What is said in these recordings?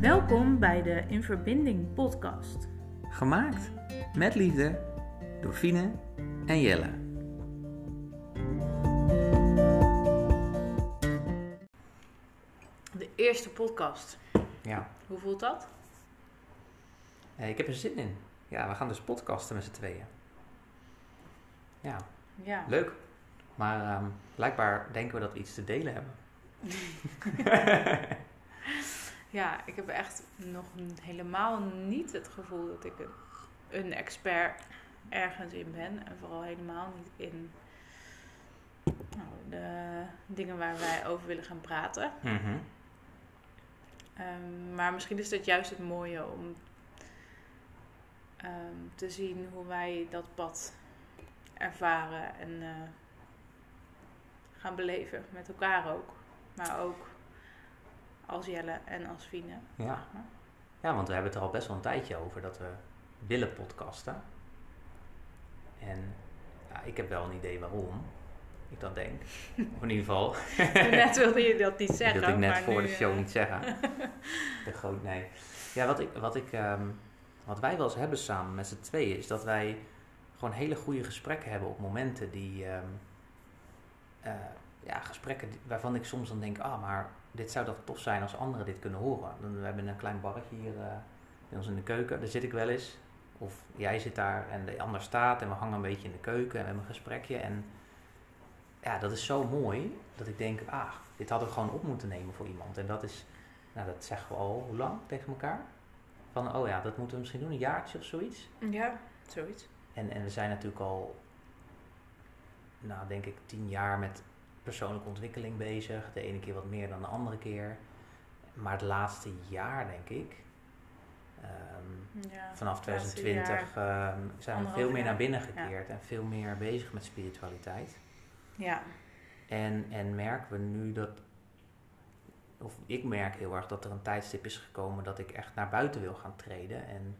Welkom bij de In Verbinding podcast. Gemaakt met liefde door Fine en Jelle. De eerste podcast. Ja, Hoe voelt dat? eh, ik heb er zin in. Ja, we gaan dus podcasten met z'n tweeën. Ja, Ja. leuk. Maar ehm, blijkbaar denken we dat we iets te delen hebben. Ja, ik heb echt nog helemaal niet het gevoel dat ik een, een expert ergens in ben. En vooral helemaal niet in nou, de dingen waar wij over willen gaan praten. Mhm. Ehm, maar misschien is dat juist het mooie om ehm, te zien hoe wij dat pad ervaren en eh, gaan beleven met elkaar ook. Maar ook als Jelle en als Fine. Ja. ja, want we hebben het er al best wel een tijdje over dat we willen podcasten. En ja, ik heb wel een idee waarom ik dat denk. Of in ieder geval, Net wilde je dat niet Dat zeggen. wilde ik net maar voor nu, de show eh, niet zeggen. De groot nee. Ja, wat, ik, wat, ik, ehm, wat wij wel eens hebben samen met z'n tweeën is dat wij gewoon hele goede gesprekken hebben op momenten die. ehm, eh, ja, gesprekken waarvan ik soms dan denk: ah, maar dit zou toch tof zijn als anderen dit kunnen horen. Dan, we hebben een klein barretje hier bij ons in de keuken, daar zit ik wel eens. Of jij zit daar en de ander staat en we hangen een beetje in de keuken en we hebben een gesprekje. En ja, dat is zo mooi dat ik denk, ah, dit hadden we gewoon op moeten nemen voor iemand. En dat is, nou dat zeggen we al, hoe lang tegen elkaar? Van, oh ja, dat moeten we misschien doen, een jaartje of zoiets. Ja, zoiets. En, en we zijn natuurlijk al, nou denk ik, tien jaar met persoonlijke ontwikkeling bezig. De ene keer wat meer dan de andere keer. Maar het laatste jaar, denk ik, ehm, Ja, vanaf laatste 2020, jaar. ehm, zijn we veel meer naar binnen gekeerd. En veel meer bezig met spiritualiteit. Ja, En, en merken we nu dat, of ik merk heel erg dat er een tijdstip is gekomen dat ik echt naar buiten wil gaan treden en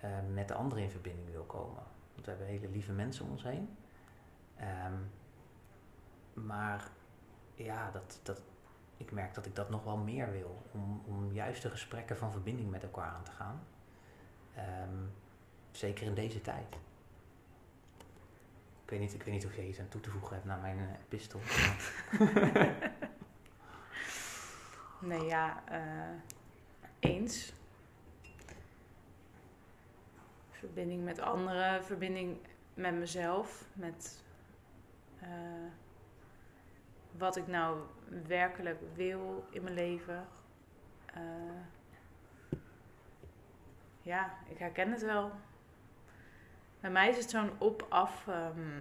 eh, met de anderen in verbinding wil komen. Want we hebben hele lieve mensen om ons heen. Ehm, maar ja, dat, dat, ik merk dat ik dat nog wel meer wil. Om, om juist de gesprekken van verbinding met elkaar aan te gaan. Ehm, zeker in deze tijd. Ik weet niet, ik weet niet of jij iets aan toe te voegen hebt naar mijn eh, epistel. nee, ja, eh, eens. Verbinding met anderen, verbinding met mezelf, met eh, wat ik nou werkelijk wil in mijn leven. Eh, ja, ik herken het wel. Bij mij is het zo'n op-af ehm,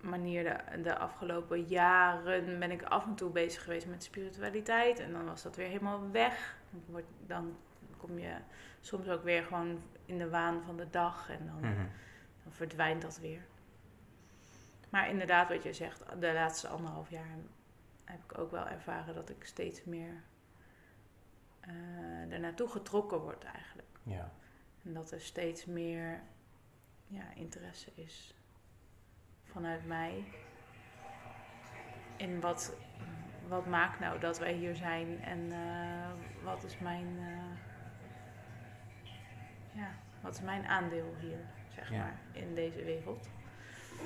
manier. De, de afgelopen jaren ben ik af en toe bezig geweest met spiritualiteit. En dan was dat weer helemaal weg. Dan, wordt, dan kom je soms ook weer gewoon in de waan van de dag. En dan, Mhm. dan verdwijnt dat weer. Maar inderdaad, wat je zegt, de laatste anderhalf jaar heb ik ook wel ervaren dat ik steeds meer eh er naartoe getrokken word eigenlijk. Ja. En dat er steeds meer ja, interesse is vanuit mij. In wat, wat maakt nou dat wij hier zijn en eh, wat is mijn, eh, ja, wat is mijn aandeel hier, zeg Ja. maar, in deze wereld.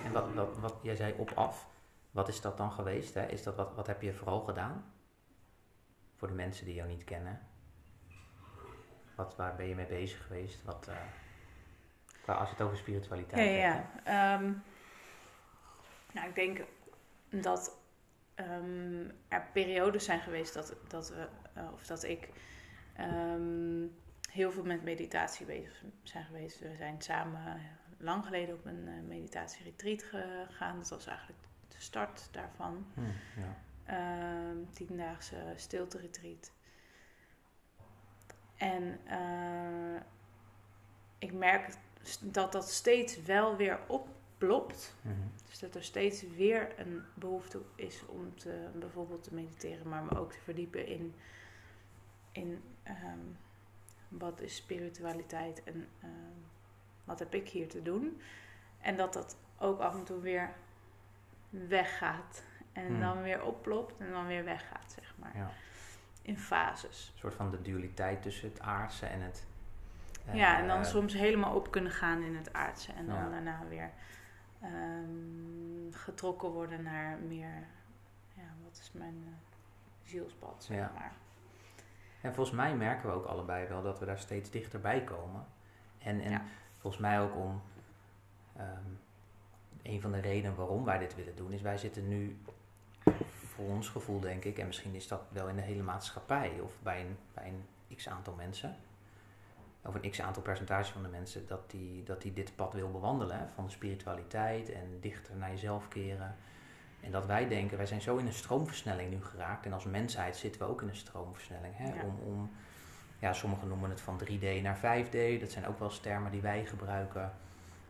En wat, wat, wat jij zei op af, wat is dat dan geweest? Hè? Is dat wat, wat heb je vooral gedaan? Voor de mensen die jou niet kennen. Wat, waar ben je mee bezig geweest? Wat, eh, qua, als je het over spiritualiteit ja. hebt. ja. Ehm, nou, ik denk dat ehm, er periodes zijn geweest dat, dat we, eh, of dat ik ehm, heel veel met meditatie bezig zijn geweest. We zijn samen lang geleden op een uh, meditatieretreat gegaan. Dat was eigenlijk de start daarvan. Hm, ja. Ehm, tiendaagse stilte retreat. En eh, ik merk dat dat steeds wel weer opplopt. Mhm. Dus dat er steeds weer een behoefte is om te, bijvoorbeeld te mediteren, maar me ook te verdiepen in, in ehm, wat is spiritualiteit en ehm, wat heb ik hier te doen. En dat dat ook af en toe weer weggaat. En Hmm. dan weer opplopt en dan weer weggaat, zeg maar. Ja. in fases. Een soort van de dualiteit tussen het aardse en het... ja, en dan eh, soms helemaal op kunnen gaan in het aardse. En dan Ja. daarna weer ehm, getrokken worden naar meer, ja, wat is mijn eh, zielspad, zeg Ja. maar. En volgens mij merken we ook allebei wel dat we daar steeds dichterbij komen. En, en Ja. Volgens mij ook om... ehm, een van de redenen waarom wij dit willen doen, is wij zitten nu voor ons gevoel, denk ik, en misschien is dat wel in de hele maatschappij of bij een, bij een x aantal mensen, of een x aantal percentage van de mensen, dat die, dat die dit pad wil bewandelen hè, van de spiritualiteit en dichter naar jezelf keren. En dat wij denken, wij zijn zo in een stroomversnelling nu geraakt. En als mensheid zitten we ook in een stroomversnelling. Hè? Ja. Om, om, ja, sommigen noemen het van 3D naar 5D. Dat zijn ook wel eens termen die wij gebruiken.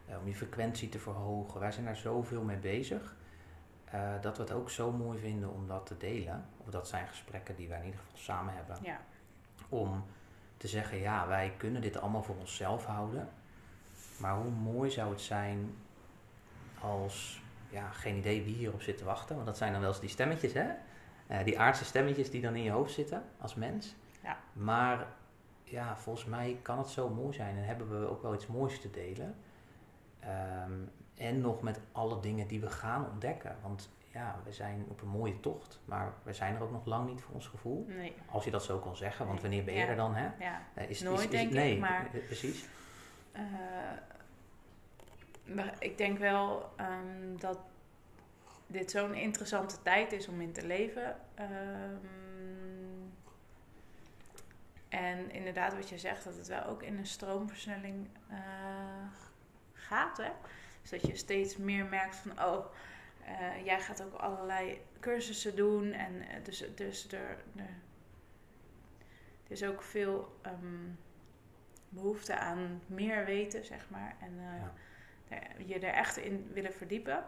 eh, om die frequentie te verhogen. Wij zijn daar zoveel mee bezig. eh, dat we het ook zo mooi vinden om dat te delen. Of dat zijn gesprekken die wij in ieder geval samen hebben. Ja, Om te zeggen, ja, wij kunnen dit allemaal voor onszelf houden. Maar hoe mooi zou het zijn als, ja, geen idee wie hierop zit te wachten. Want dat zijn dan wel eens die stemmetjes, hè? Eh, die aardse stemmetjes die dan in je hoofd zitten als mens. Ja. Maar ja, volgens mij kan het zo mooi zijn en hebben we ook wel iets moois te delen. Ehm, en nog met alle dingen die we gaan ontdekken. Want ja, we zijn op een mooie tocht, maar we zijn er ook nog lang niet voor ons gevoel. nee, Als je dat zo kan zeggen, want Nee. wanneer ben je Ja. er dan, hè? ja. Eh, Is, Nooit, is, is, denk ik, nee, maar- eh, precies. Eh, maar ik denk wel ehm, dat dit zo'n interessante tijd is om in te leven. Ehm, en inderdaad, wat je zegt, dat het wel ook in een stroomversnelling eh, gaat. Hè? Dus dat je steeds meer merkt van, oh, eh, jij gaat ook allerlei cursussen doen. En eh, dus, dus er, er, er is ook veel ehm, behoefte aan meer weten, zeg maar. En Ja. er- je er echt in willen verdiepen.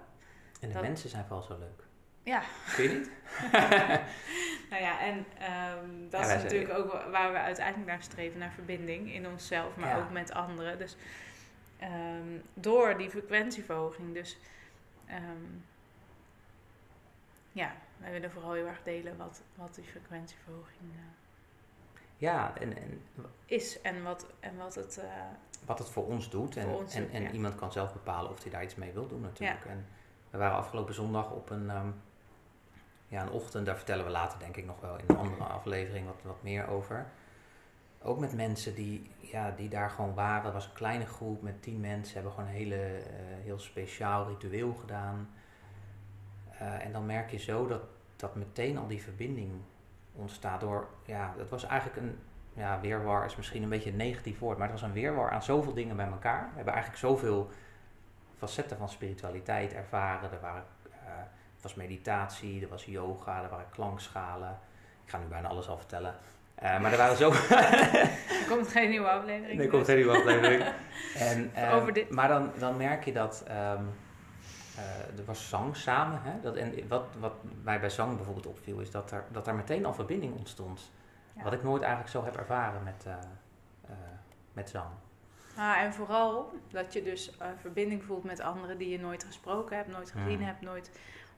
En de dat- mensen zijn vooral zo leuk. Ja, Kun je niet? nou ja, en ehm, dat Ja, is zijn- natuurlijk ook wa- waar we uiteindelijk naar streven, naar verbinding in onszelf, maar Ja. ook met anderen. Dus ehm, door die frequentieverhoging. Dus ehm, ja, wij willen vooral heel erg delen wat, wat die frequentieverhoging eh, Ja, en, en is en wat, en wat het. eh, wat het voor ons doet. En, ons en, en ja. iemand kan zelf bepalen of hij daar iets mee wil doen natuurlijk. En we waren afgelopen zondag op een, ja, een ochtend, daar vertellen we later denk ik nog wel in een andere aflevering wat, wat meer over. Ook met mensen die, ja, die daar gewoon waren. Was een kleine groep met tien mensen. Hebben gewoon een hele, eh, heel speciaal ritueel gedaan. Eh, en dan merk je zo dat, dat meteen al die verbinding ontstaat door... Ja, dat was eigenlijk een... Ja, weerwar is misschien een beetje een negatief woord. Maar het was een weerwar aan zoveel dingen bij elkaar. We hebben eigenlijk zoveel facetten van spiritualiteit ervaren. Er waren, was meditatie, er was yoga, er waren klankschalen. Ik ga nu bijna alles al vertellen. Eh, maar er waren zo... er komt geen nieuwe aflevering. Nee, komt dus. geen nieuwe aflevering. En, ehm, Over dit. Maar dan, dan merk je dat ehm, eh, er was zang samen. Hè? Dat, en wat, wat mij bij zang bijvoorbeeld opviel, is dat er, dat er meteen al verbinding ontstond. Ja. Wat ik nooit eigenlijk zo heb ervaren met, eh, met zang. Ah, en vooral dat je dus verbinding voelt met anderen die je nooit gesproken hebt, nooit gezien Mm. hebt, nooit.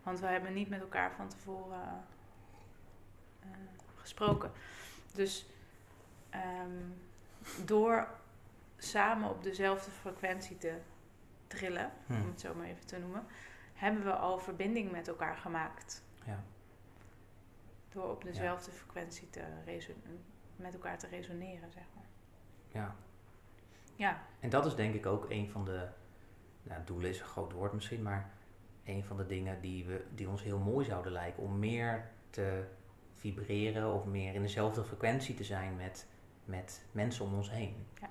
Want we hebben niet met elkaar van tevoren eh, gesproken. Dus ehm, door samen op dezelfde frequentie te trillen, Hm. om het zo maar even te noemen, hebben we al verbinding met elkaar gemaakt. Ja. Door op dezelfde frequentie te met elkaar te resoneren, zeg maar. Ja. Ja, En dat is denk ik ook een van de, nou, doelen is een groot woord misschien, maar een van de dingen die, we, die ons heel mooi zouden lijken. Om meer te vibreren of meer in dezelfde frequentie te zijn met, met mensen om ons heen. Ja.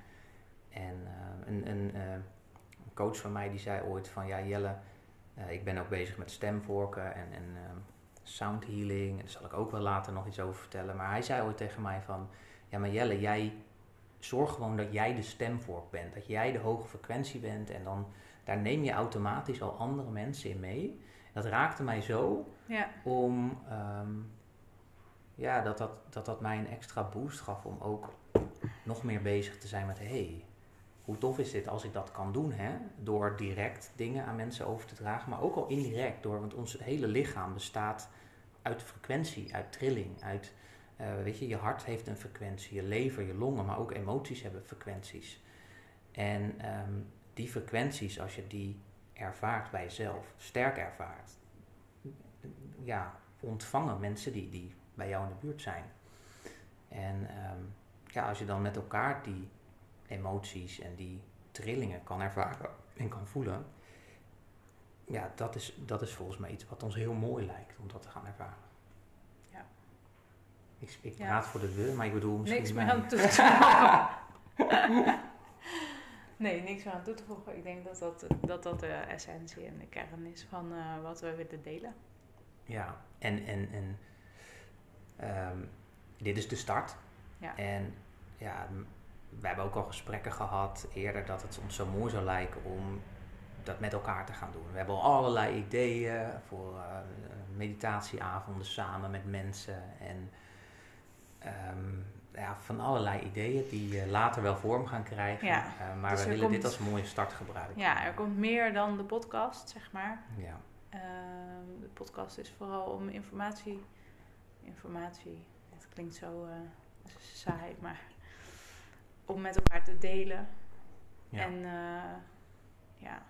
En eh, een, een, eh, een coach van mij die zei ooit van ja Jelle, eh, ik ben ook bezig met stemvorken en, en ehm, sound healing. En daar zal ik ook wel later nog iets over vertellen. Maar hij zei ooit tegen mij van ja maar Jelle, jij zorg gewoon dat jij de stemvork bent. Dat jij de hoge frequentie bent. En dan daar neem je automatisch al andere mensen in mee. Dat raakte mij zo ja, om ehm, ja, dat, dat, dat dat mij een extra boost gaf om ook nog meer bezig te zijn met hey, hoe tof is dit als ik dat kan doen, hè? Door direct dingen aan mensen over te dragen, maar ook al indirect door, want ons hele lichaam bestaat uit frequentie, uit trilling, uit Eh, weet je, je hart heeft een frequentie, je lever, je longen, maar ook emoties hebben frequenties. En ehm, die frequenties, als je die ervaart bij jezelf, sterk ervaart, ja, ontvangen mensen die, die bij jou in de buurt zijn. En ehm, ja, als je dan met elkaar die emoties en die trillingen kan ervaren en kan voelen, ja, dat is, dat is volgens mij iets wat ons heel mooi lijkt om dat te gaan ervaren. Ja. Ik, ik Ja. praat voor de deur, maar ik bedoel misschien Niks meer aan toe. nee, niks meer aan toe te voegen. Ik denk dat dat, dat, dat de essentie en de kern is van eh, wat we willen delen. Ja, en, en, en ehm, dit is de start. Ja. En ja, we hebben ook al gesprekken gehad eerder dat het ons zo mooi zou lijken om dat met elkaar te gaan doen. We hebben al allerlei ideeën voor eh, meditatieavonden samen met mensen en ehm, ja, van allerlei ideeën die eh, later wel vorm gaan krijgen. Ja, Eh, maar dus we willen dit als een mooie start gebruiken. Ja, er komt meer dan de podcast, zeg maar. Ja. Ehm, de podcast is vooral om informatie. Informatie, het klinkt zo eh, saai, maar om met elkaar te delen. Ja. En ja,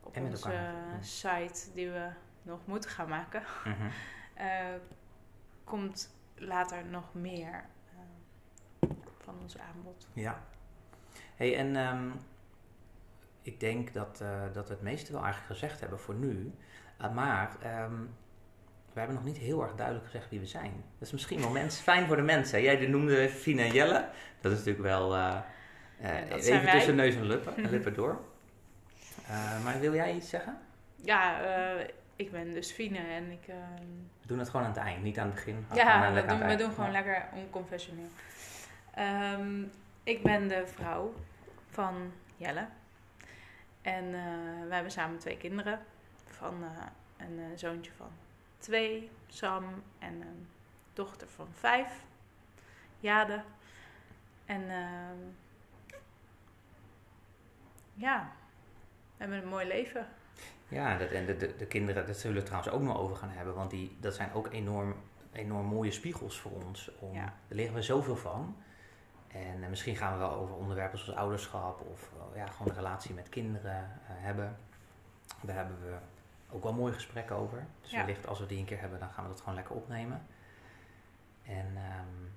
op En met onze elkaar, site die we nog moeten gaan maken, Mhm. komt later nog meer eh, van ons aanbod. Ja. Hey, en ehm, ik denk dat, eh, dat we het meeste wel eigenlijk gezegd hebben voor nu. Uh, maar ehm, we hebben nog niet heel erg duidelijk gezegd wie we zijn. Dat is misschien wel mens, fijn voor de mensen. Jij noemde en Jelle. Dat is natuurlijk wel eh, eh, even wij. tussen neus en lippen, en lippen door. Eh, maar wil jij iets zeggen? Ja, eh, ik ben dus Fine en ik... ehm, We doen het gewoon aan het eind, niet aan het begin. Ja, we doen, we doen gewoon Ja. lekker onconventioneel. Ehm, ik ben de vrouw van Jelle. En eh, we hebben samen twee kinderen. Van eh, een eh, zoontje van twee, Sam, en een dochter van vijf, Jade. En ehm, ja, we hebben een mooi leven. Ja, dat, en de, de, de kinderen, dat zullen we trouwens ook nog over gaan hebben. Want die, dat zijn ook enorm, enorm mooie spiegels voor ons. Om, Ja. Daar leren we zoveel van. En eh, misschien gaan we wel over onderwerpen zoals ouderschap of eh, ja, gewoon de relatie met kinderen eh, hebben. Daar hebben we ook wel mooie gesprekken over. Dus Ja. wellicht als we die een keer hebben, dan gaan we dat gewoon lekker opnemen. En ehm,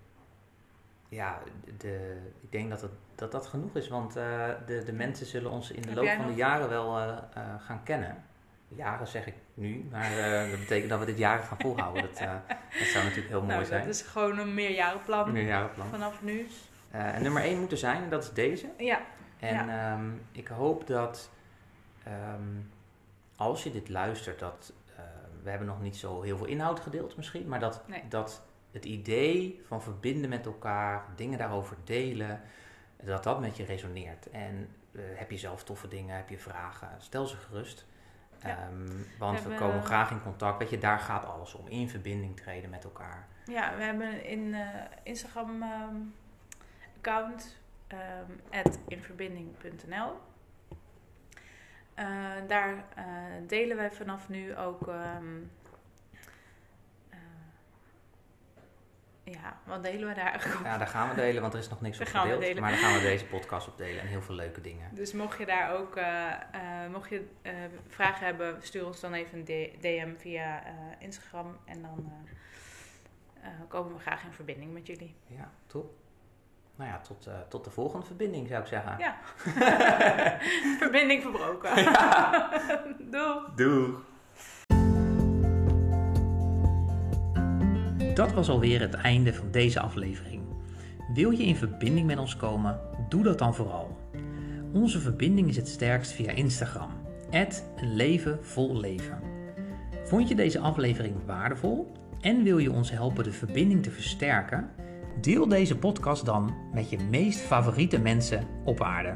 ja, de, ik denk dat, het, dat dat genoeg is, want eh, de, de mensen zullen ons in de Heb loop van de jaren wel eh, eh, gaan kennen. Jaren zeg ik nu, maar dat betekent dat we dit jaren gaan volhouden. Dat, dat zou natuurlijk heel mooi nou, zijn. dat is gewoon een meerjarenplan Een meerjarenplan. vanaf nu. Nummer één moet er zijn, en dat is deze. Ja, En ehm, ik hoop dat ehm, als je dit luistert, dat we hebben nog niet zo heel veel inhoud gedeeld misschien, maar dat, Nee. dat het idee van verbinden met elkaar, dingen daarover delen, dat dat met je resoneert. En eh, heb je zelf toffe dingen, heb je vragen, stel ze gerust. Ja. Ehm, want we, hebben- komen graag in contact. Weet je, daar gaat alles om. In verbinding treden met elkaar. Ja, we hebben een eh, Instagram ehm, account ehm inverbinding.nl. Eh, daar delen wij vanaf nu ook. Ja, wat delen we daar eigenlijk? Ja, daar gaan we delen, want er is nog niks Daar op we gedeeld. Maar daar gaan we deze podcast op delen en heel veel leuke dingen. Dus mocht je daar ook eh, eh, mocht je, eh, vragen hebben, stuur ons dan even een DM via Instagram. En dan komen we graag in verbinding met jullie. Ja, top. Nou ja, tot, tot de volgende verbinding zou ik zeggen. Ja. Verbinding verbroken. Doei. Doeg! Dat was alweer het einde van deze aflevering. Wil je in verbinding met ons komen? Doe dat dan vooral. Onze verbinding is het sterkst via Instagram. een leven. Vond je deze aflevering waardevol en wil je ons helpen de verbinding te versterken? Deel deze podcast dan met je meest favoriete mensen op aarde.